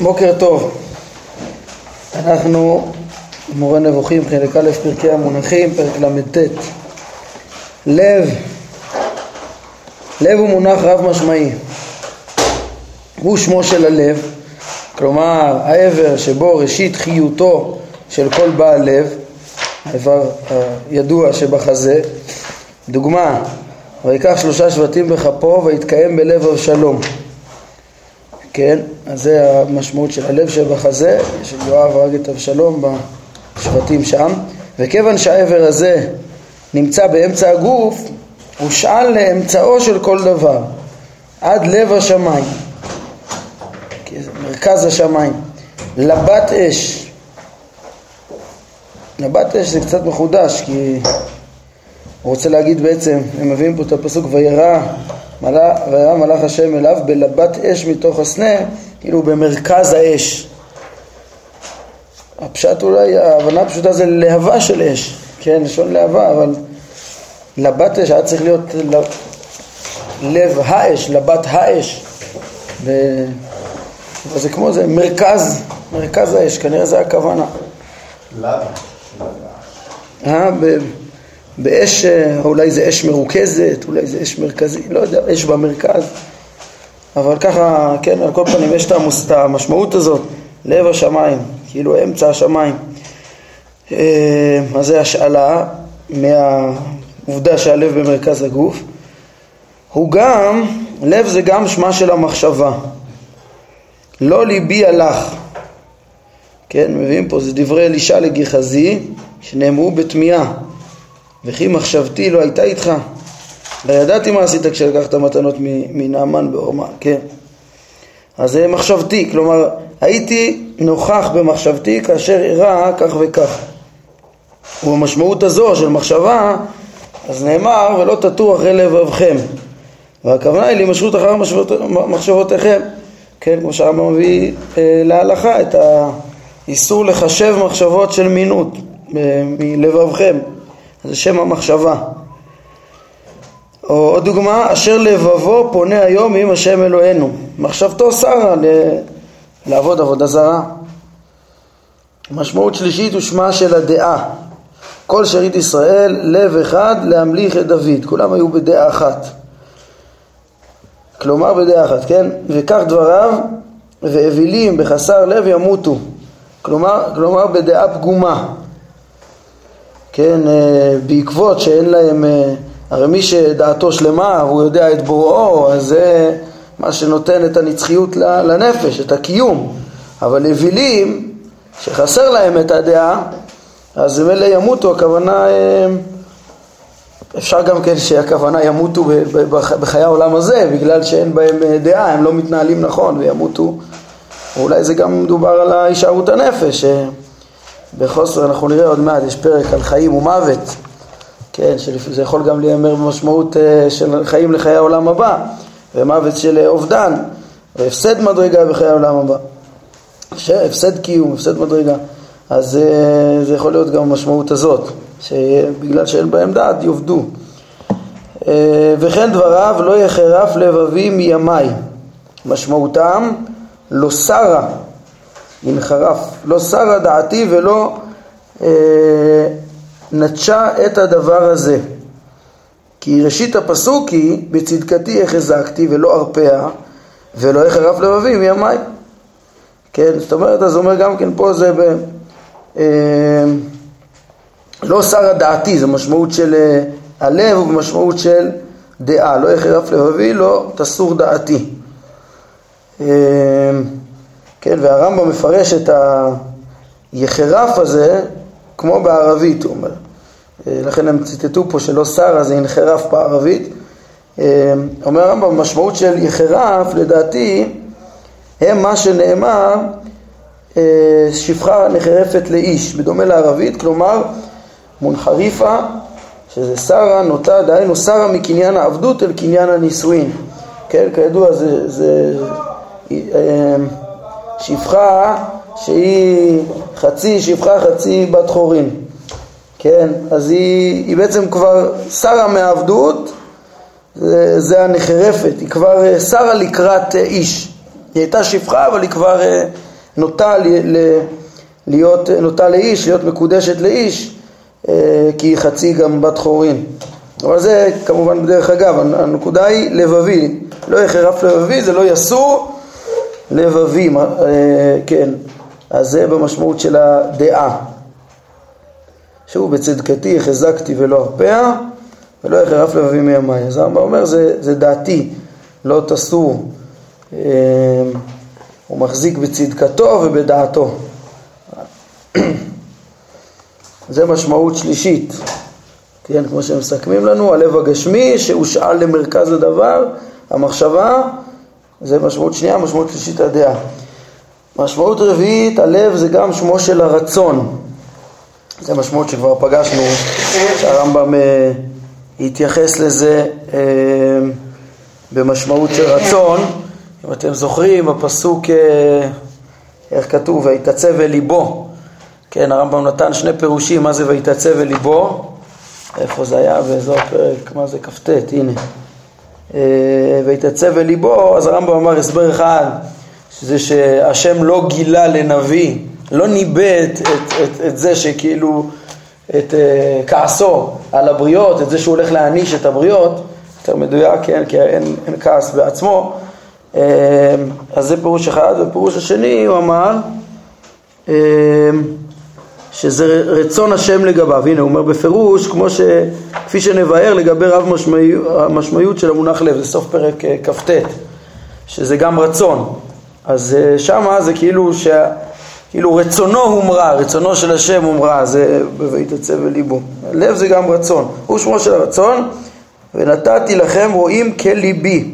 בוקר טוב. אנחנו מורה נבוכים, חלק א', פרקי המונחים, פרק ל"ט. לב, לב הוא מונח רב משמעי. הוא שמו של הלב, כלומר העבר שבו ראשית חיותו של כל בעל לב, האיבר הידוע שבחזה. דוגמה, ויקח שלושה שבטים בכפו ויתקיים בלב אבשלום. כן, אז זה המשמעות של הלב שבחזה, של יואב הרג את אבשלום בשבטים שם, וכיוון שהעבר הזה נמצא באמצע הגוף, הוא שאל לאמצעו של כל דבר, עד לב השמיים, מרכז השמיים, לבת אש. לבת אש זה קצת מחודש, כי הוא רוצה להגיד בעצם, הם מביאים פה את הפסוק וירא וירא מלאך השם אליו בלבת אש מתוך הסנה, כאילו במרכז האש. הפשט אולי, ההבנה הפשוטה זה להבה של אש, כן, לשון להבה, אבל לבת אש היה צריך להיות לב האש, לבת האש. ו... זה כמו זה, מרכז, מרכז האש, כנראה זה הכוונה. למה? אה, באש, אה, אולי זה אש מרוכזת, אולי זה אש מרכזי, לא יודע, אש במרכז, אבל ככה, כן, על כל פנים יש את המשמעות הזאת, לב השמיים, כאילו אמצע השמיים. אה, אז זה השאלה מהעובדה שהלב במרכז הגוף. הוא גם, לב זה גם שמה של המחשבה. לא ליבי הלך. כן, מביאים פה, זה דברי אלישע לגיחזי, שנאמרו בתמיהה. וכי מחשבתי לא הייתה איתך. לא ידעתי מה עשית כשלקחת מתנות מנעמן בעורמה, כן. אז זה מחשבתי, כלומר הייתי נוכח במחשבתי כאשר אירע כך וכך. ובמשמעות הזו של מחשבה, אז נאמר ולא תטו אחרי לבבכם. והכוונה היא להימשכות אחר מחשבותיכם. כן, כמו שהרמב"ם מביא אה, להלכה את האיסור לחשב מחשבות של מינות אה, מלבבכם. זה שם המחשבה. או עוד דוגמה, אשר לבבו פונה היום עם השם אלוהינו. מחשבתו שרה ל... לעבוד עבודה זרה. משמעות שלישית הוא שמה של הדעה. כל שארית ישראל, לב אחד להמליך את דוד. כולם היו בדעה אחת. כלומר בדעה אחת, כן? וכך דבריו, ואווילים בחסר לב ימותו. כלומר, כלומר בדעה פגומה. כן, אה, בעקבות שאין להם, אה, הרי מי שדעתו שלמה, הוא יודע את בוראו, אז זה מה שנותן את הנצחיות לנפש, את הקיום. אבל אווילים, שחסר להם את הדעה, אז הם אלה ימותו, הכוונה, אה, אפשר גם כן שהכוונה ימותו בחיי העולם הזה, בגלל שאין בהם דעה, הם לא מתנהלים נכון וימותו. אולי זה גם מדובר על הישארות הנפש. בחוסר, אנחנו נראה עוד מעט, יש פרק על חיים ומוות, כן, שזה יכול גם להיאמר במשמעות אה, של חיים לחיי העולם הבא, ומוות של אובדן, והפסד מדרגה בחיי העולם הבא. הפסד קיום, הפסד מדרגה. אז אה, זה יכול להיות גם המשמעות הזאת, שבגלל שאין בהם דעת יאבדו. אה, וכן דבריו לא יחרף לבבי מימיי, משמעותם לא שרה ינחרף, לא שרה דעתי ולא אה, נטשה את הדבר הזה. כי ראשית הפסוק היא בצדקתי החזקתי ולא ארפאה ולא יחרף לבבי מימיי. כן, זאת אומרת, אז אומר גם כן פה זה ב... אה, לא שרה דעתי, זה משמעות של אה, הלב ובמשמעות של דעה, לא יחרף לבבי, לא תסור דעתי. אה, כן, והרמב"ם מפרש את היחרף הזה כמו בערבית, הוא אומר. אה, לכן הם ציטטו פה שלא שרה זה ינחרף בערבית. אה, אומר הרמב"ם, המשמעות של יחרף לדעתי הם מה שנאמר אה, שפחה נחרפת לאיש, בדומה לערבית, כלומר מונחריפה, שזה שרה נוטה, דהיינו שרה מקניין העבדות אל קניין הנישואין. כן, כידוע זה, זה שפחה שהיא חצי שפחה, חצי בת חורין. כן, אז היא, היא בעצם כבר שרה מעבדות, זה, זה הנחרפת, היא כבר שרה לקראת איש. היא הייתה שפחה אבל היא כבר אה, נוטה להיות, נוטה לאיש, להיות מקודשת לאיש, אה, כי היא חצי גם בת חורין. אבל זה כמובן בדרך אגב, הנקודה היא לבבי, לא יחרף לבבי, זה לא יסור לבבי, אה, כן, אז זה במשמעות של הדעה. שהוא בצדקתי החזקתי ולא ארפא, ולא יחרף לבבי מימיי. אז הרמב"ם אומר, זה, זה דעתי, לא תסור. אה, הוא מחזיק בצדקתו ובדעתו. זה משמעות שלישית, כן, כמו שמסכמים לנו, הלב הגשמי שהושאל למרכז הדבר, המחשבה, זה משמעות שנייה, משמעות שלישית הדעה. משמעות רביעית, הלב זה גם שמו של הרצון. זה משמעות שכבר פגשנו, שהרמב"ם אה, התייחס לזה אה, במשמעות של רצון. אם אתם זוכרים, הפסוק, אה, איך כתוב, ויתעצב אל ליבו. כן, הרמב"ם נתן שני פירושים, מה זה ויתעצב אל ליבו, איפה זה היה? באזור הפרק, מה זה כ"ט, הנה. אה, ויתעצב אל ליבו, אז הרמב"ם אמר הסבר אחד, שזה שהשם לא גילה לנביא, לא ניבא את, את, את, זה שכאילו, את uh, כעסו על הבריות, את זה שהוא הולך להעניש את הבריות, יותר מדויק, כן, כי אין, אין כעס בעצמו, uh, אז זה פירוש אחד, ופירוש השני הוא אמר, שזה רצון השם לגביו. הנה, הוא אומר בפירוש, כמו ש... כפי שנבהר לגבי רב משמעיות, המשמעיות של המונח לב, זה סוף פרק אה, כ"ט, שזה גם רצון. אז אה, שמה זה כאילו, ש... כאילו רצונו הומרה, רצונו של השם הומרה, זה ב"ויתעצב אל ליבו". לב זה גם רצון. הוא שמו של הרצון, ונתתי לכם רואים כליבי,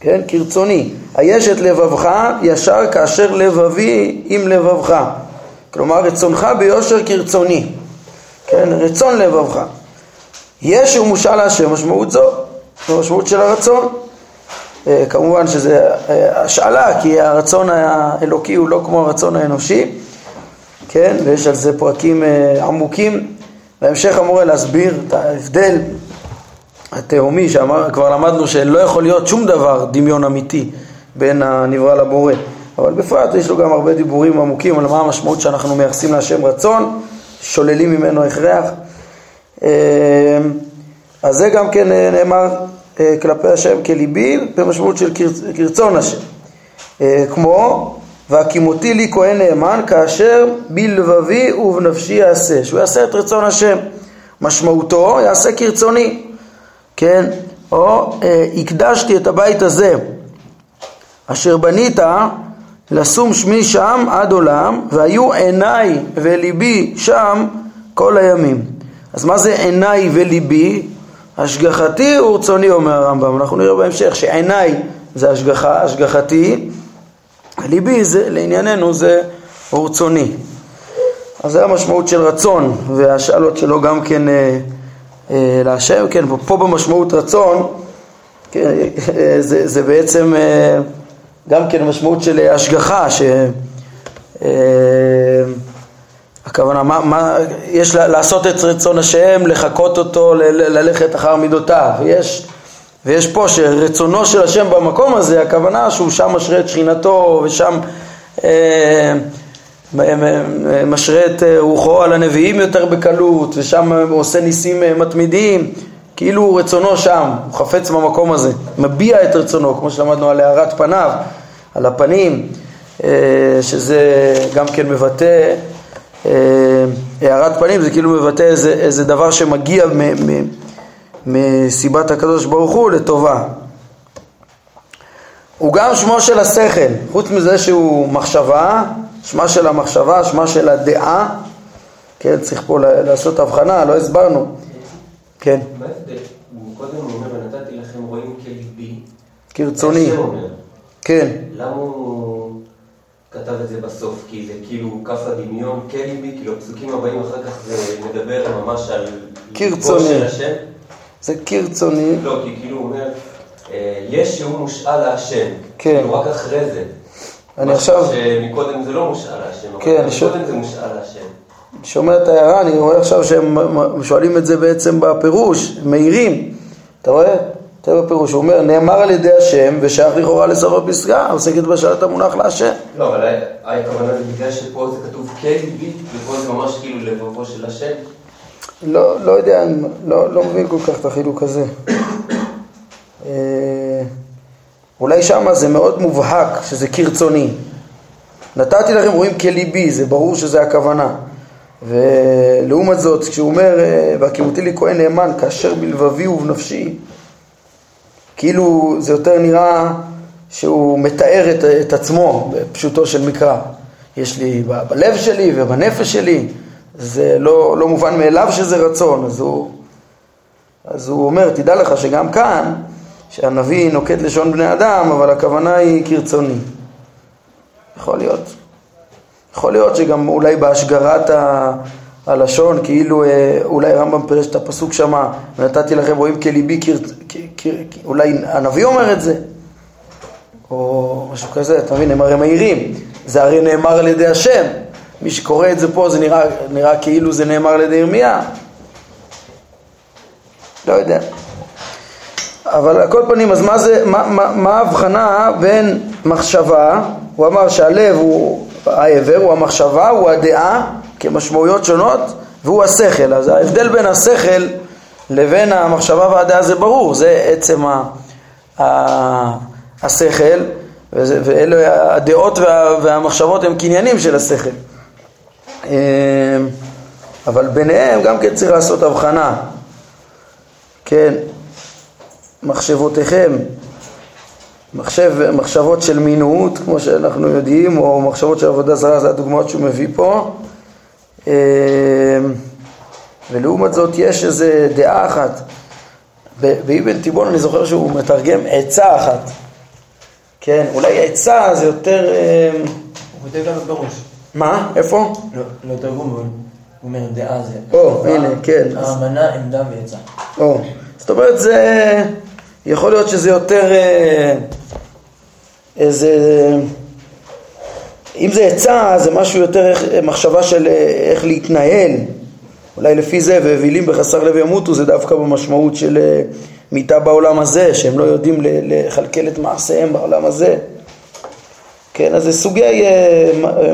כן, כרצוני. היש את לבבך ישר כאשר לבבי עם לבבך. כלומר רצונך ביושר כרצוני, כן, רצון לבבך. יש הוא מושל להשם, משמעות זו, המשמעות של הרצון. אה, כמובן שזה אה, השאלה, כי הרצון האלוקי הוא לא כמו הרצון האנושי, כן, ויש על זה פרקים אה, עמוקים. בהמשך אמור להסביר את ההבדל התהומי, שכבר למדנו שלא יכול להיות שום דבר דמיון אמיתי בין הנברא לבורא. אבל בפרט יש לו גם הרבה דיבורים עמוקים על מה המשמעות שאנחנו מייחסים להשם רצון, שוללים ממנו הכרח. אה, אז זה גם כן אה, נאמר אה, כלפי השם כליבי במשמעות של כרצון השם. כמו והקימותי לי כהן נאמן כאשר בלבבי ובנפשי יעשה, שהוא יעשה את רצון השם. משמעותו יעשה כרצוני, כן? או הקדשתי את הבית הזה אשר בנית לשום שמי שם עד עולם, והיו עיניי וליבי שם כל הימים. אז מה זה עיניי וליבי? השגחתי ורצוני אומר הרמב"ם. אנחנו נראה בהמשך שעיניי זה השגחה, השגחתי, וליבי זה, לענייננו זה ורצוני. אז זה המשמעות של רצון, והשאלות שלו גם כן אה, אה, להשם, כן, פה במשמעות רצון, כן, אה, זה, זה בעצם אה, גם כן משמעות של השגחה, ש... אה, מה, מה, יש לעשות את רצון השם, לחקות אותו, ל- ללכת אחר מידותיו. ויש, ויש פה שרצונו של השם במקום הזה, הכוונה שהוא שם משרה את שכינתו ושם אה, משרה את רוחו על הנביאים יותר בקלות ושם עושה ניסים אה, מתמידים. כאילו רצונו שם, הוא חפץ במקום הזה, מביע את רצונו, כמו שלמדנו על הארת פניו, על הפנים, אה, שזה גם כן מבטא, הארת פנים זה כאילו מבטא איזה, איזה דבר שמגיע מסיבת הקדוש ברוך הוא לטובה. הוא גם שמו של השכל, חוץ מזה שהוא מחשבה, שמה של המחשבה, שמה של הדעה, כן, צריך פה לעשות הבחנה, לא הסברנו. כן. מה ההבדל? קודם הוא אומר, ונתתי לכם רואים כליבי. כרצוני. כן. למה הוא כתב את זה בסוף? כי זה כאילו כף הדמיון, כליבי, כאילו הפסוקים הבאים אחר כך זה מדבר ממש על... כרצוני. השם. זה כרצוני. לא, כי כאילו הוא אומר, אה, יש שהוא מושאל להשם. כן. כאילו רק אחרי זה. אני עכשיו... שמקודם זה לא מושאל להשם, כן, אבל מקודם זה מושאל להשם. שומע את ההערה, אני רואה עכשיו שהם שואלים את זה בעצם בפירוש, מאירים, אתה רואה? תראה בפירוש, הוא אומר, נאמר על ידי השם ושייך לכאורה לסוף הפסגה, עוסקת בשאלת המונח להשם. לא, אבל הכוונה זה בגלל שפה זה כתוב כן ליבי, ופה זה ממש כאילו לבבו של השם. לא, לא יודע, לא, לא מבין כל כך את החילוק הזה. אה, אולי שמה זה מאוד מובהק שזה כרצוני. נתתי לכם רואים כליבי, זה ברור שזה הכוונה. ולעומת זאת, כשהוא אומר, והקימותי לי כהן נאמן, כאשר בלבבי ובנפשי, כאילו זה יותר נראה שהוא מתאר את, את עצמו בפשוטו של מקרא. יש לי בלב שלי ובנפש שלי, זה לא, לא מובן מאליו שזה רצון, אז הוא, אז הוא אומר, תדע לך שגם כאן, שהנביא נוקט לשון בני אדם, אבל הכוונה היא כרצוני. יכול להיות. יכול להיות שגם אולי בהשגרת הלשון, כאילו אה, אולי רמב"ם פירש את הפסוק שמה, ונתתי לכם רואים כליבי, אולי הנביא אומר את זה, או משהו כזה, אתה מבין, הם הרי מהירים, זה הרי נאמר על ידי השם, מי שקורא את זה פה זה נראה, נראה כאילו זה נאמר על ידי ירמיה, לא יודע. אבל על כל פנים, אז מה זה, מה ההבחנה בין מחשבה, הוא אמר שהלב הוא העבר, הוא המחשבה, הוא הדעה, כמשמעויות שונות, והוא השכל. אז ההבדל בין השכל לבין המחשבה והדעה זה ברור, זה עצם ה, ה, השכל, ואלה הדעות וה, והמחשבות הם קניינים של השכל. אמ, אבל ביניהם גם כן צריך לעשות הבחנה, כן, מחשבותיכם, מחשב, מחשבות של מינות, כמו שאנחנו יודעים, או מחשבות של עבודה זרה, זה הדוגמאות שהוא מביא פה. אמ, ולעומת זאת יש איזו דעה אחת. באבן תיבון אני זוכר שהוא מתרגם עצה אחת. כן, אולי עצה זה יותר... אמ, הוא כותב גם בראש. מה? איפה? לא, לא תרגום, הוא אומר דעה זה. או, הנה, כן. האמנה, עמדה ועצה. או, זאת אומרת זה... יכול להיות שזה יותר אה, איזה... אם זה עצה, זה משהו יותר מחשבה של אה, איך להתנהל. אולי לפי זה, ואווילים בחסר לב ימותו, זה דווקא במשמעות של אה, מיתה בעולם הזה, שהם לא יודעים לכלכל את מעשיהם בעולם הזה. כן, אז זה סוגי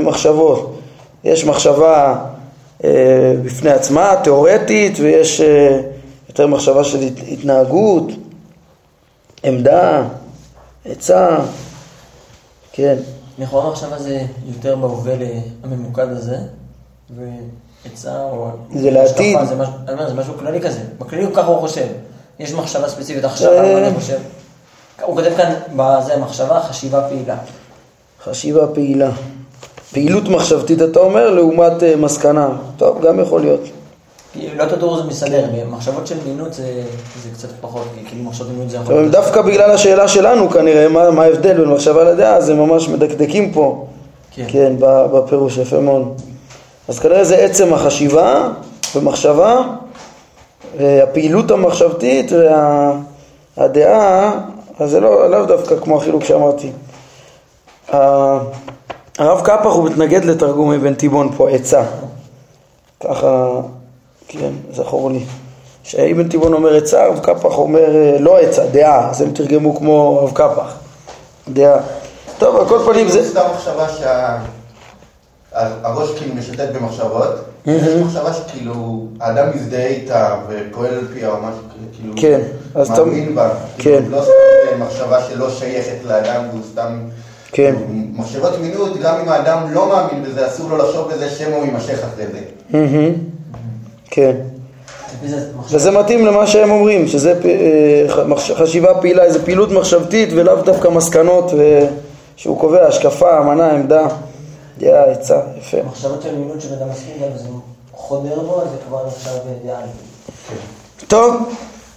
מחשבות. יש מחשבה בפני עצמה, תיאורטית, ויש יותר מחשבה של התנהגות. עמדה, עצה, כן. לכאורה עכשיו זה יותר בהווה הממוקד הזה, ועצה או... זה לעתיד. זה, מש... זה משהו כללי כזה. בכללי הוא ככה הוא חושב. יש מחשבה ספציפית עכשיו, מה אני חושב. הוא כותב כאן, בזה מחשבה, חשיבה פעילה. חשיבה פעילה. פעילות מחשבתית אתה אומר, לעומת אה, מסקנה. טוב, גם יכול להיות. לא את הדור הזה מסדר, מחשבות של מינות זה, זה קצת פחות, כאילו מחשבות מינות זה יכול להיות... דווקא בגלל השאלה שלנו כנראה, מה, מה ההבדל בין מחשבה לדעה, זה ממש מדקדקים פה, כן, כן בפירוש, יפה מאוד. אז כנראה זה עצם החשיבה ומחשבה, והפעילות המחשבתית והדעה, אז זה לא, לאו דווקא כמו החילוק שאמרתי. הרב קפח הוא מתנגד לתרגום אבן תיבון פה, עצה. ככה כן, זכור לי. שאבן תיבון אומר עצה, רב קפח אומר אה, לא עצה, דעה, אז הם תרגמו כמו רב קפח, דעה. טוב, על כל פנים זה... סתם מחשבה שהראש כאילו משתת במחשבות, יש מחשבה שכאילו האדם מזדהה איתה ופועל על פיה או משהו כאילו, כן, מאמין בה, כן. לא סתם מחשבה שלא שייכת לאדם והוא סתם... כן. מחשבות מינות, גם אם האדם לא מאמין בזה, אסור לו לחשוב בזה שמא הוא יימשך אחרי זה. כן. וזה מתאים למה שהם אומרים, שזה אה, חשיבה פעילה, איזו פעילות מחשבתית ולאו דווקא מסקנות שהוא קובע, השקפה, אמנה, עמדה, דעה, עצה, יפה. מחשבות של מינות שבן אדם מסכים גם, זה חודר בו, זה כבר נחשב דעה. טוב,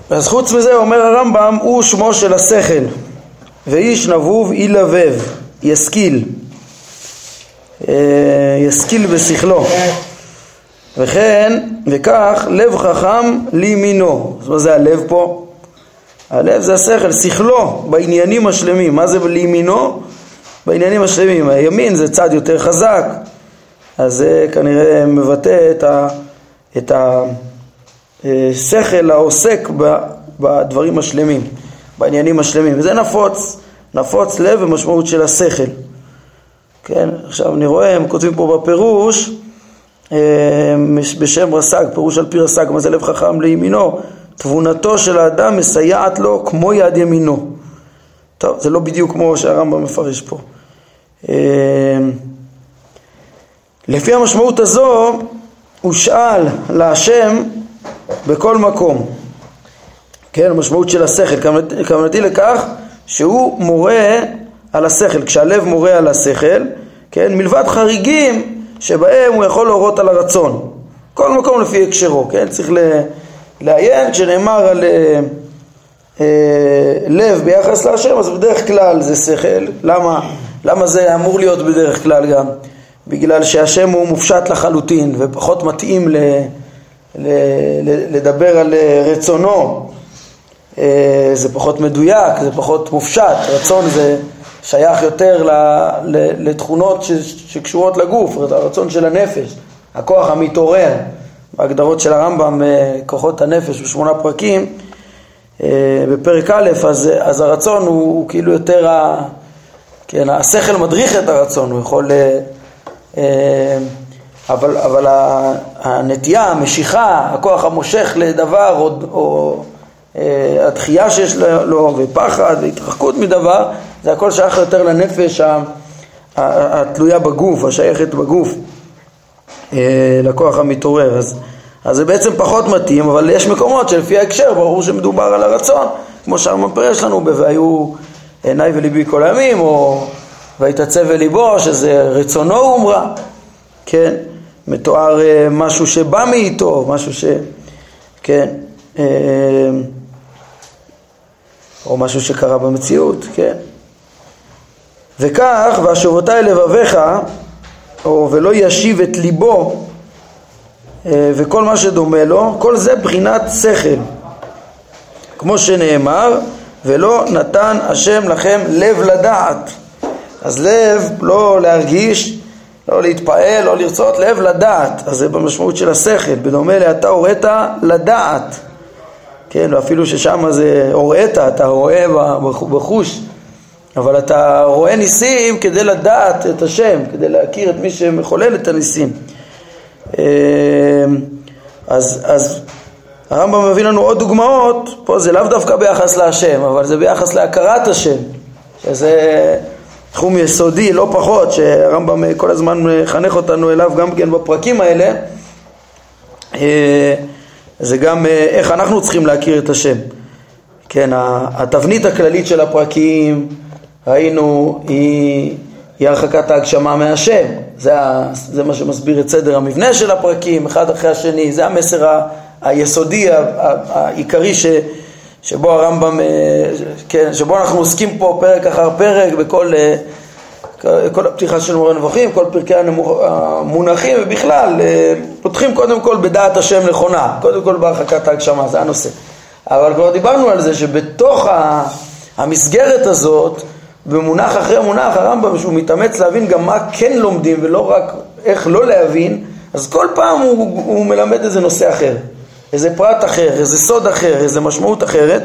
אז חוץ מזה אומר הרמב"ם, הוא שמו של השכל, ואיש נבוב ילבב, ישכיל, אה, ישכיל בשכלו. וכן, וכך, לב חכם לימינו. אז מה זה הלב פה? הלב זה השכל, שכלו בעניינים השלמים. מה זה לימינו? בעניינים השלמים. הימין זה צד יותר חזק, אז זה כנראה מבטא את, ה, את השכל העוסק בדברים השלמים. בעניינים השלמים. וזה נפוץ, נפוץ לב ומשמעות של השכל. כן, עכשיו אני רואה, הם כותבים פה בפירוש, בשם רס"ג, פירוש על פי רס"ג, מה זה לב חכם לימינו? תבונתו של האדם מסייעת לו כמו יד ימינו. טוב, זה לא בדיוק כמו שהרמב"ם מפרש פה. אה, לפי המשמעות הזו, הוא שאל להשם בכל מקום. כן, המשמעות של השכל. כוונתי לכך שהוא מורה על השכל. כשהלב מורה על השכל, כן, מלבד חריגים שבהם הוא יכול להורות על הרצון. כל מקום לפי הקשרו, כן? צריך לעיין, כשנאמר על אה, אה, לב ביחס להשם, אז בדרך כלל זה שכל. למה, למה זה אמור להיות בדרך כלל גם? בגלל שהשם הוא מופשט לחלוטין ופחות מתאים ל, ל, ל, לדבר על אה, רצונו. אה, זה פחות מדויק, זה פחות מופשט. רצון זה שייך יותר לתכונות ש, שקשורות לגוף, הרצון של הנפש, הכוח המתעורר. בהגדרות של הרמב"ם, אה, כוחות הנפש בשמונה פרקים, בפרק א', אז, אז הרצון הוא, הוא כאילו יותר, ה, כן, השכל מדריך את הרצון, הוא יכול אה, אבל, אבל הנטייה, המשיכה, הכוח המושך לדבר או, או אה, הדחייה שיש לו ופחד והתרחקות מדבר זה הכל שייך יותר לנפש התלויה בגוף, השייכת בגוף אה, לכוח המתעורר אז, אז זה בעצם פחות מתאים אבל יש מקומות שלפי ההקשר ברור שמדובר על הרצון כמו שהרמב"ם פירש לנו ב"והיו עיניי וליבי כל הימים" או ויתעצב אל ליבו, שזה רצונו הומרה, כן? מתואר אה, משהו שבא מאיתו, משהו ש... כן? אה, או משהו שקרה במציאות, כן? וכך, והשובותי לבביך, או ולא ישיב את ליבו, אה, וכל מה שדומה לו, כל זה בחינת שכל. כמו שנאמר, ולא נתן השם לכם לב לדעת. אז לב, לא להרגיש, לא להתפעל, לא לרצות, לב לדעת. אז זה במשמעות של השכל. בדומה לאתה הורית לדעת. כן, ואפילו ששם זה הורית, אתה רואה בחוש, אבל אתה רואה ניסים כדי לדעת את השם, כדי להכיר את מי שמחולל את הניסים. אמ, אז, אז הרמב"ם מביא לנו עוד דוגמאות, פה זה לאו דווקא ביחס להשם, אבל זה ביחס להכרת השם, שזה תחום יסודי לא פחות, שהרמב"ם כל הזמן מחנך אותנו אליו גם כן בפרקים האלה, אה, זה גם אה, איך אנחנו צריכים להכיר את השם. כן, התבנית הכללית של הפרקים, ראינו, היא, היא הרחקת ההגשמה מהשם. זה, זה מה שמסביר את סדר המבנה של הפרקים, אחד אחרי השני, זה המסר ה, היסודי, העיקרי ש... שבו הרמב"ם, אה, כן, שבו אנחנו עוסקים פה פרק אחר פרק בכל אה, כל הפתיחה של מורה נבוכים, כל פרקי המונחים ובכלל אה, פותחים קודם כל בדעת השם נכונה, קודם כל בהרחקת ההגשמה, זה הנושא. אבל כבר דיברנו על זה שבתוך המסגרת הזאת, במונח אחרי מונח, הרמב"ם שהוא מתאמץ להבין גם מה כן לומדים ולא רק איך לא להבין, אז כל פעם הוא, הוא מלמד איזה נושא אחר. איזה פרט אחר, איזה סוד אחר, איזה משמעות אחרת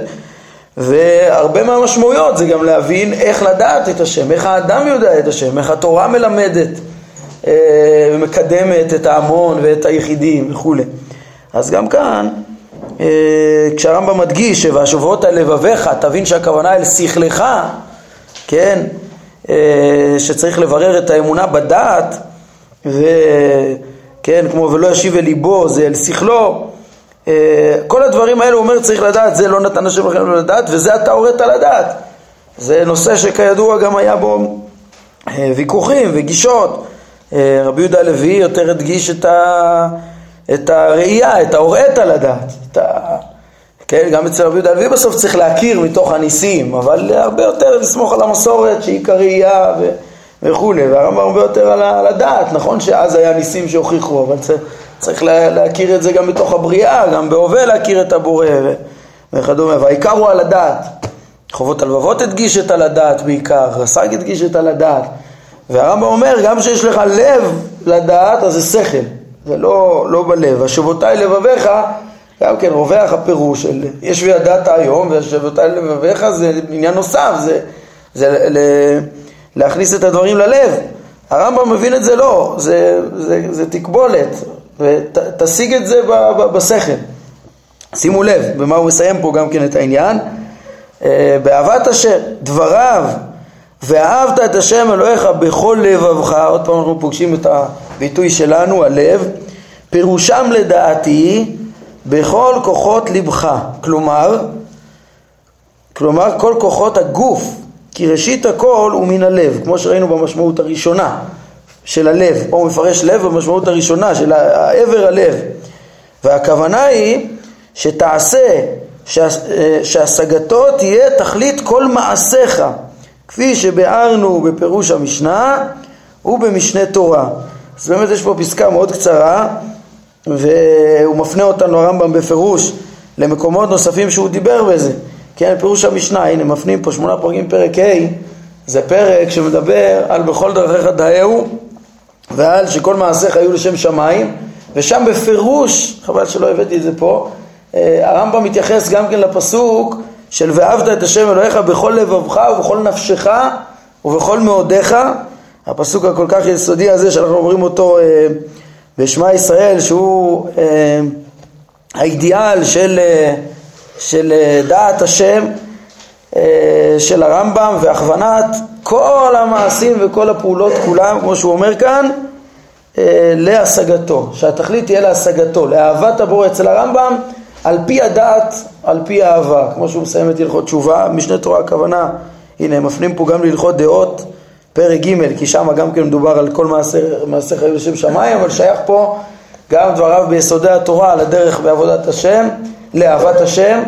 והרבה מהמשמעויות זה גם להבין איך לדעת את השם, איך האדם יודע את השם, איך התורה מלמדת אה, ומקדמת את ההמון ואת היחידים וכולי. אז גם כאן, אה, כשהרמב"ם מדגיש והשובעות על לבביך, תבין שהכוונה אל שכלך, כן, אה, שצריך לברר את האמונה בדעת, וכן, כמו ולא ישיב אל ליבו, זה אל שכלו, אה, כל הדברים האלה הוא אומר צריך לדעת, זה לא נתן השם לכם לדעת וזה אתה הורית לדעת. זה נושא שכידוע גם היה בו אה, ויכוחים וגישות. רבי יהודה הלוי יותר הדגיש את, ה, את הראייה, את ההורית לדעת. את ה, כן, גם אצל רבי יהודה הלוי בסוף צריך להכיר מתוך הניסים, אבל הרבה יותר לסמוך על המסורת שהיא כראייה ו... וכולי, והרמב"ם הרבה יותר על הדעת, נכון שאז היה ניסים שהוכיחו, אבל צריך צריך להכיר את זה גם בתוך הבריאה, גם בהווה להכיר את הבורא וכדומה, והעיקר הוא על הדעת. חובות הלבבות הדגיש את על הדעת בעיקר, רס"ג הדגיש את על הדעת. והרמב"ם אומר, גם כשיש לך לב לדעת, אז זה שכל, זה לא, לא בלב. השבותיי לבביך, גם כן רווח הפירוש של יש וידעת היום וישבת על לבביך זה עניין נוסף, זה, זה ל, להכניס את הדברים ללב. הרמב"ם מבין את זה לא, זה, זה, זה תקבולת, ותשיג את זה ב, ב, בשכל. שימו לב במה הוא מסיים פה גם כן את העניין. אה, באהבת השם, דבריו, ואהבת את השם אלוהיך בכל לבבך, עוד פעם אנחנו פוגשים את הביטוי שלנו, הלב, פירושם לדעתי בכל כוחות לבך, כלומר, כלומר כל כוחות הגוף, כי ראשית הכל הוא מן הלב, כמו שראינו במשמעות הראשונה של הלב, פה הוא מפרש לב במשמעות הראשונה של העבר הלב, והכוונה היא שתעשה, שהשגתו תהיה תכלית כל מעשיך, כפי שביארנו בפירוש המשנה ובמשנה תורה. אז באמת יש פה פסקה מאוד קצרה והוא מפנה אותנו הרמב"ם בפירוש למקומות נוספים שהוא דיבר בזה. כן, פירוש המשנה, הנה מפנים פה שמונה פרקים פרק ה', זה פרק שמדבר על בכל דרכיך דאהו ועל שכל מעשיך היו לשם שמיים ושם בפירוש, חבל שלא הבאתי את זה פה, אה, הרמב"ם מתייחס גם כן לפסוק של ואהבת את השם אלוהיך בכל לבבך ובכל נפשך ובכל מאודיך, הפסוק הכל כך יסודי הזה שאנחנו אומרים אותו אה, בשמע ישראל שהוא אה, האידיאל של, אה, של אה, דעת השם אה, של הרמב"ם והכוונת כל המעשים וכל הפעולות כולם, כמו שהוא אומר כאן, אה, להשגתו, שהתכלית תהיה להשגתו, לאהבת הבורא אצל הרמב"ם על פי הדעת, על פי האהבה, כמו שהוא מסיים את הלכות תשובה, משנה תורה הכוונה, הנה מפנים פה גם להלכות דעות פרק ג', כי שם גם כן מדובר על כל מעשה חיי לשם שמיים, אבל שייך פה גם דבריו ביסודי התורה על הדרך בעבודת השם, לאהבת השם,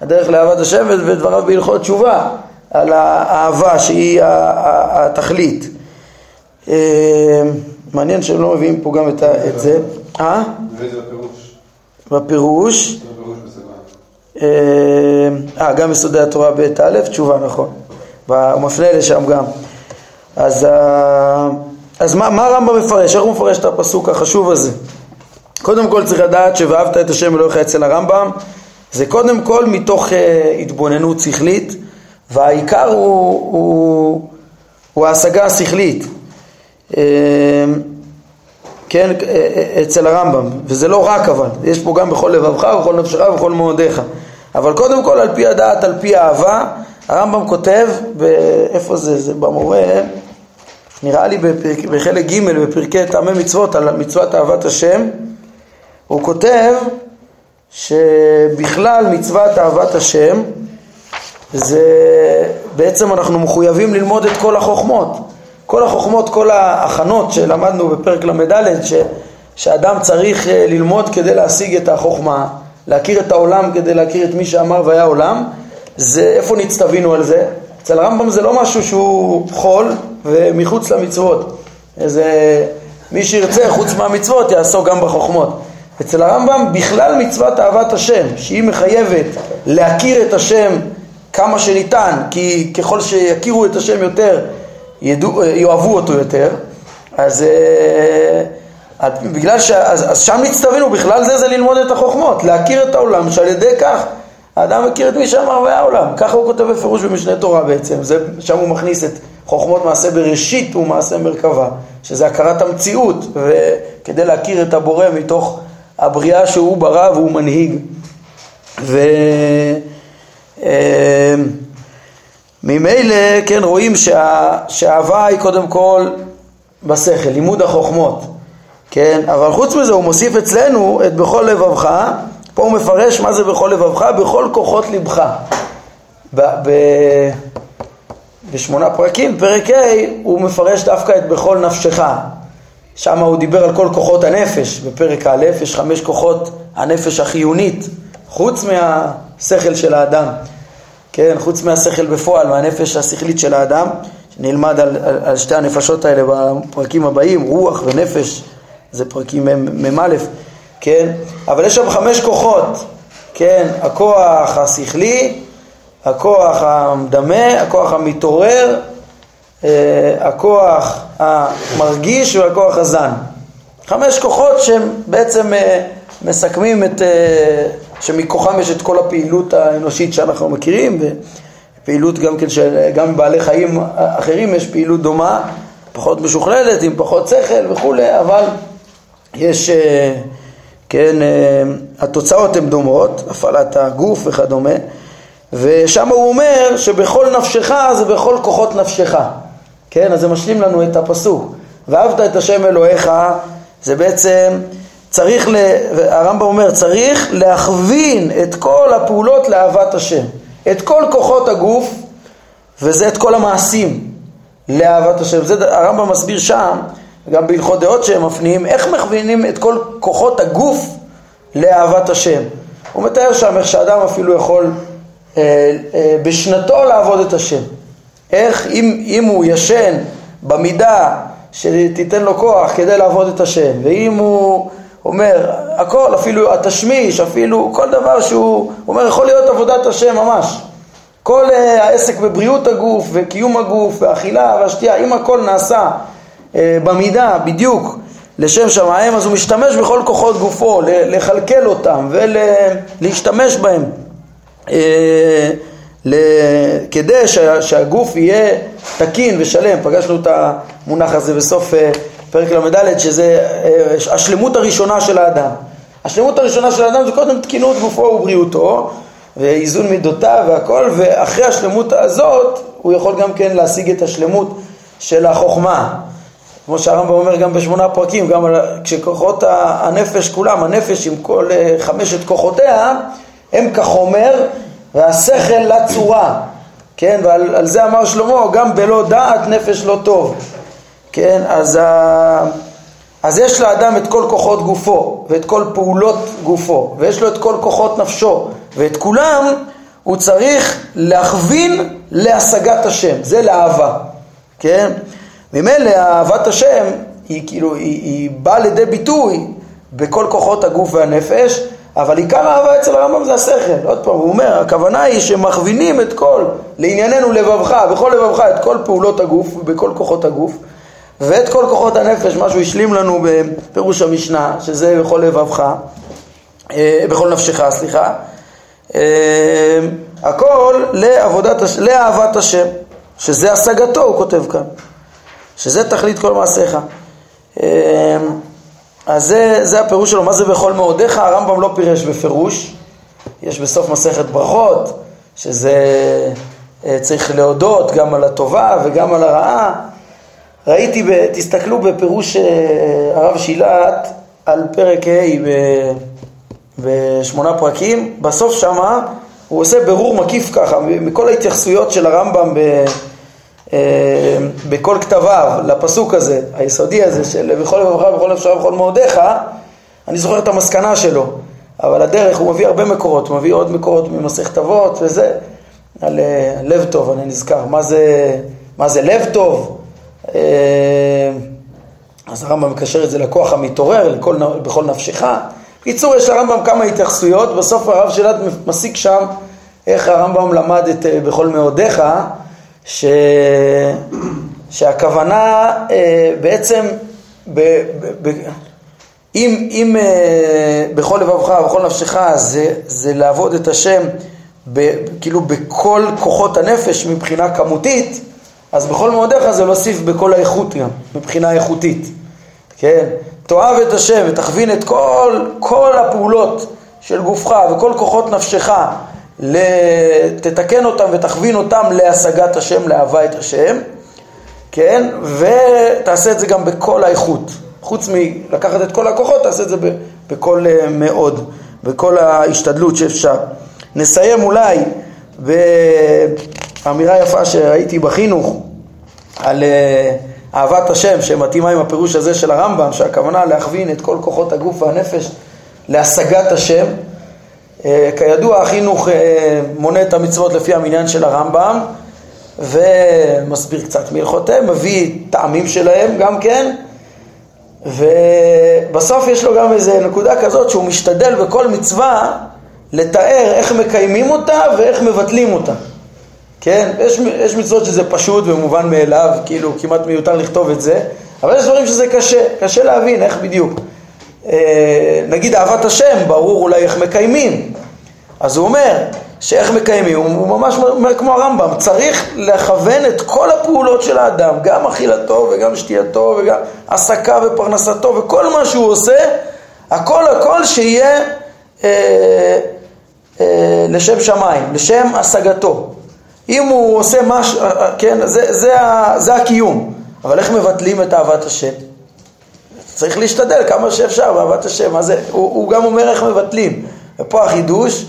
הדרך לאהבת השם ודבריו בהלכות תשובה על האהבה שהיא התכלית. אה, מעניין שהם לא מביאים פה גם את זה. אה? בפירוש? אה, אה, גם יסודי התורה ב' א', תשובה, נכון. הוא מפנה לשם גם. אז, אה, אז מה, מה הרמב"ם מפרש? איך הוא מפרש את הפסוק החשוב הזה? קודם כל צריך לדעת ש"ואהבת את השם אלוהיך" אצל הרמב"ם זה קודם כל מתוך uh, התבוננות שכלית והעיקר הוא, הוא, הוא ההשגה השכלית uh, כן, אצל הרמב"ם וזה לא רק אבל, יש פה גם בכל לבבך ובכל נפשך ובכל מאודיך אבל קודם כל על פי הדעת, על פי האהבה הרמב"ם כותב, איפה זה? זה במורה, נראה לי בפרק, בחלק ג' בפרקי טעמי מצוות על מצוות אהבת השם, הוא כותב שבכלל מצוות אהבת השם זה בעצם אנחנו מחויבים ללמוד את כל החוכמות. כל החוכמות, כל ההכנות שלמדנו בפרק ל"ד, שאדם צריך אה, ללמוד כדי להשיג את החוכמה, להכיר את העולם כדי להכיר את מי שאמר והיה עולם, זה, איפה נצטווינו על זה? אצל הרמב"ם זה לא משהו שהוא חול ומחוץ למצוות. זה מי שירצה חוץ מהמצוות יעסוק גם בחוכמות. אצל הרמב"ם בכלל מצוות אהבת השם, שהיא מחייבת להכיר את השם כמה שניתן, כי ככל שיכירו את השם יותר, ידעו, יאהבו אותו יותר, אז, אה, בגלל ש... אז, אז שם נצטווינו, בכלל זה זה ללמוד את החוכמות, להכיר את העולם, שעל ידי כך האדם מכיר את מי שאמר והיה עולם. ככה הוא כותב בפירוש במשנה תורה בעצם. זה, שם הוא מכניס את חוכמות מעשה בראשית ומעשה מרכבה, שזה הכרת המציאות, וכדי להכיר את הבורא מתוך הבריאה שהוא ברא והוא מנהיג. וממילא, אה, כן, רואים שה, שהאהבה היא קודם כל בשכל, לימוד החוכמות, כן, אבל חוץ מזה הוא מוסיף אצלנו את בכל לבבך פה הוא מפרש מה זה בכל לבבך, בכל כוחות לבך. ב- ב- בשמונה פרקים, פרק ה', הוא מפרש דווקא את בכל נפשך. שם הוא דיבר על כל כוחות הנפש, בפרק א', יש חמש כוחות הנפש החיונית, חוץ מהשכל של האדם, כן, חוץ מהשכל בפועל, מהנפש השכלית של האדם, שנלמד על, על, על שתי הנפשות האלה בפרקים הבאים, רוח ונפש, זה פרקים מ"א. כן? אבל יש שם חמש כוחות, כן? הכוח השכלי, הכוח המדמה, הכוח המתעורר, אה, הכוח המרגיש והכוח הזן. חמש כוחות שהם בעצם אה, מסכמים את, אה, שמכוחם יש את כל הפעילות האנושית שאנחנו מכירים, ופעילות גם כן של, גם בעלי חיים אחרים יש פעילות דומה, פחות משוכללת, עם פחות שכל וכולי, אבל יש, כן, אה, התוצאות הן דומות, הפעלת הגוף וכדומה, ושם הוא אומר שבכל נפשך זה בכל כוחות נפשך, כן, אז זה משלים לנו את הפסוק, ואהבת את השם אלוהיך, זה בעצם צריך, ל... הרמב"ם אומר, צריך להכווין את כל הפעולות לאהבת השם, את כל כוחות הגוף, וזה את כל המעשים לאהבת השם. זה הרמב"ם מסביר שם, גם בהלכות דעות שהם מפנים, איך מכווינים את כל כוחות הגוף לאהבת השם. הוא מתאר שם איך שאדם אפילו יכול אה, אה, בשנתו לעבוד את השם. איך אם, אם הוא ישן במידה שתיתן לו כוח כדי לעבוד את השם, ואם הוא אומר, הכל, אפילו התשמיש, אפילו כל דבר שהוא, אומר, יכול להיות עבודת השם ממש. כל uh, העסק בבריאות הגוף וקיום הגוף והאכילה והשתייה, אם הכל נעשה במידה, בדיוק, לשם שמיים, אז הוא משתמש בכל כוחות גופו, לכלכל אותם ולהשתמש בהם. Uh, כדי שה, שהגוף יהיה תקין ושלם, פגשנו את המונח הזה בסוף פרק ל"ד, שזה אה, השלמות הראשונה של האדם. השלמות הראשונה של האדם זה קודם תקינות גופו ובריאותו, ואיזון מידותיו והכל, ואחרי השלמות הזאת הוא יכול גם כן להשיג את השלמות של החוכמה. כמו שהרמב"ם אומר גם בשמונה פרקים, גם כשכוחות הנפש כולם, הנפש עם כל אה, חמשת כוחותיה, הם כחומר והשכל לצורה. כן, ועל זה אמר שלמה, גם בלא דעת נפש לא טוב. כן, אז, ה... אז יש לאדם את כל כוחות גופו ואת כל פעולות גופו ויש לו את כל כוחות נפשו ואת כולם הוא צריך להכווין להשגת השם, זה לאהבה, כן? ממילא אהבת השם היא כאילו, היא, היא באה לידי ביטוי בכל כוחות הגוף והנפש, אבל עיקר האהבה אצל הרמב"ם זה השכל. עוד פעם, הוא אומר, הכוונה היא שמכווינים את כל, לענייננו לבבך, בכל לבבך, את כל פעולות הגוף, ובכל כוחות הגוף, ואת כל כוחות הנפש, מה שהוא השלים לנו בפירוש המשנה, שזה בכל לבבך, אה, בכל נפשך, סליחה, אה, הכל לעבודת, לאהבת השם, שזה השגתו, הוא כותב כאן, שזה תכלית כל מעשיך. אה, אז זה, זה הפירוש שלו, מה זה בכל מאודיך, הרמב"ם לא פירש בפירוש, יש בסוף מסכת ברכות, שזה צריך להודות גם על הטובה וגם על הרעה, ראיתי, ב, תסתכלו בפירוש אה, הרב שילת על פרק ה' בשמונה פרקים, בסוף שמה הוא עושה ברור מקיף ככה, מכל ההתייחסויות של הרמב"ם ב, אה, בכל כתביו לפסוק הזה, היסודי הזה של בכל לבבך ובכל נפשך ובכל מאודיך, אני זוכר את המסקנה שלו, אבל הדרך הוא מביא הרבה מקורות, הוא מביא עוד מקורות ממסכת אבות וזה, על אה, לב טוב אני נזכר, מה זה, מה זה לב טוב? אה, אז הרמב"ם מקשר את זה לכוח המתעורר, לכל, בכל נפשך. בקיצור, יש לרמב"ם כמה התייחסויות, בסוף הרב שלת מסיק שם איך הרמב"ם למד את אה, בכל מאודיך, ש... שהכוונה אה, בעצם, ב... ב... ב... אם, אם בכל לבבך ובכל נפשך זה, זה לעבוד את השם ב, כאילו בכל כוחות הנפש מבחינה כמותית, אז בכל מאודיך זה להוסיף בכל האיכות גם, מבחינה איכותית, כן? תאהב את השם ותכווין את כל, כל הפעולות של גופך וכל כוחות נפשך, תתקן אותם ותכווין אותם להשגת השם, לאהבה את השם, כן? ותעשה את זה גם בכל האיכות. חוץ מלקחת את כל הכוחות, תעשה את זה בכל אה, מאוד, בכל ההשתדלות שאפשר. נסיים אולי אמירה יפה שראיתי בחינוך על אה, אהבת השם שמתאימה עם הפירוש הזה של הרמב"ם שהכוונה להכווין את כל כוחות הגוף והנפש להשגת השם כידוע החינוך אה, מונה את המצוות לפי המניין של הרמב"ם ומסביר קצת מהלכותיהם, מביא טעמים שלהם גם כן ובסוף יש לו גם איזה נקודה כזאת שהוא משתדל בכל מצווה לתאר איך מקיימים אותה ואיך מבטלים אותה כן? יש, יש מצוות שזה פשוט ומובן מאליו, כאילו כמעט מיותר לכתוב את זה, אבל יש דברים שזה קשה, קשה להבין איך בדיוק. אה, נגיד אהבת השם, ברור אולי איך מקיימים, אז הוא אומר שאיך מקיימים, הוא, הוא ממש אומר כמו הרמב"ם, צריך לכוון את כל הפעולות של האדם, גם אכילתו וגם שתייתו וגם עסקה ופרנסתו וכל מה שהוא עושה, הכל הכל שיהיה אה, אה, לשם שמיים, לשם השגתו. אם הוא עושה משהו, אה, אה, כן, זה, זה, זה הקיום, אבל איך מבטלים את אהבת השם? צריך להשתדל כמה שאפשר באהבת השם, מה זה, הוא, הוא גם אומר איך מבטלים, ופה החידוש,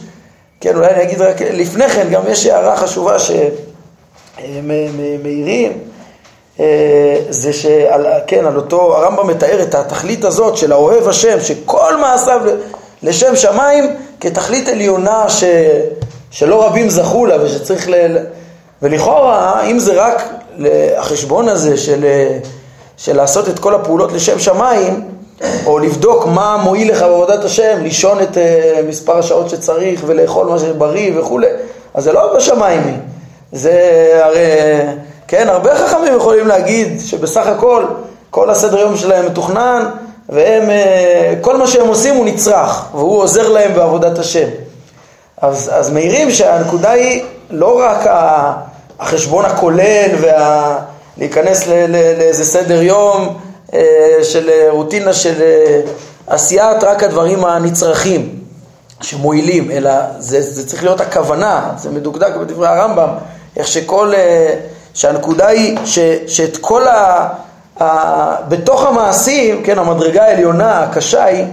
כן, אולי אני אגיד רק לפני כן, גם יש הערה חשובה שמעירים, זה שעל, כן, על אותו, הרמב"ם מתאר את התכלית הזאת של האוהב השם, שכל מעשיו לשם שמיים כתכלית עליונה ש, שלא רבים זכו לה ושצריך ל... ולכאורה, אם זה רק החשבון הזה של, של לעשות את כל הפעולות לשם שמיים, או לבדוק מה מועיל לך בעבודת השם, לישון את uh, מספר השעות שצריך ולאכול מה שבריא וכולי, אז זה לא בשמיים זה הרי, כן, הרבה חכמים יכולים להגיד שבסך הכל, כל הסדר יום שלהם מתוכנן, והם, אה, כל מה שהם עושים הוא נצרך, והוא עוזר להם בעבודת השם. אז, אז מעירים שהנקודה היא לא רק החשבון הכולל ולהיכנס לאיזה סדר יום של רוטינה של אה, עשיית רק הדברים הנצרכים שמועילים, אלא זה, זה צריך להיות הכוונה, זה מדוקדק בדברי הרמב"ם, איך שכל, שהנקודה היא ש, שאת כל ה... בתוך המעשים, כן, המדרגה העליונה, הקשה היא,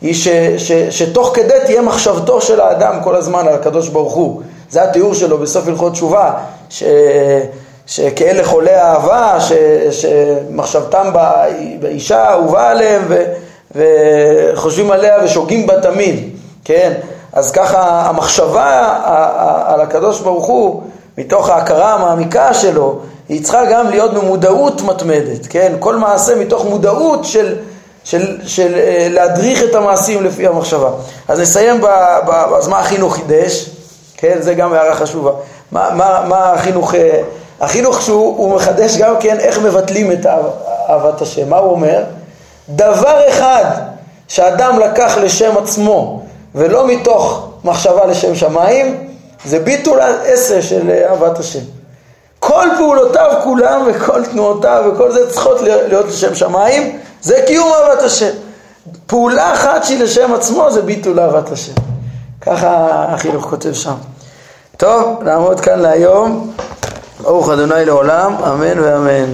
היא ש, ש, שתוך כדי תהיה מחשבתו של האדם כל הזמן על הקדוש ברוך הוא. זה התיאור שלו בסוף הלכות תשובה, ש, שכאלה חולי אהבה, ש, שמחשבתם באישה אהובה עליהם ו, וחושבים עליה ושוגים בה תמיד, כן? אז ככה המחשבה על הקדוש ברוך הוא, מתוך ההכרה המעמיקה שלו, היא צריכה גם להיות במודעות מתמדת, כן? כל מעשה מתוך מודעות של, של, של אה, להדריך את המעשים לפי המחשבה. אז נסיים, ב, ב, אז מה החינוך חידש? כן, זה גם הערה חשובה. מה, מה, מה החינוך, אה, החינוך שהוא מחדש גם כן איך מבטלים את אהבת השם. מה הוא אומר? דבר אחד שאדם לקח לשם עצמו ולא מתוך מחשבה לשם שמיים, זה ביטול עשר של אהבת השם. כל פעולותיו כולם וכל תנועותיו וכל זה צריכות להיות לשם שמיים, זה קיום אהבת השם. פעולה אחת שהיא לשם עצמו זה ביטול אהבת השם. ככה החינוך כותב שם. טוב, נעמוד כאן להיום. ברוך אדוני לעולם, אמן ואמן.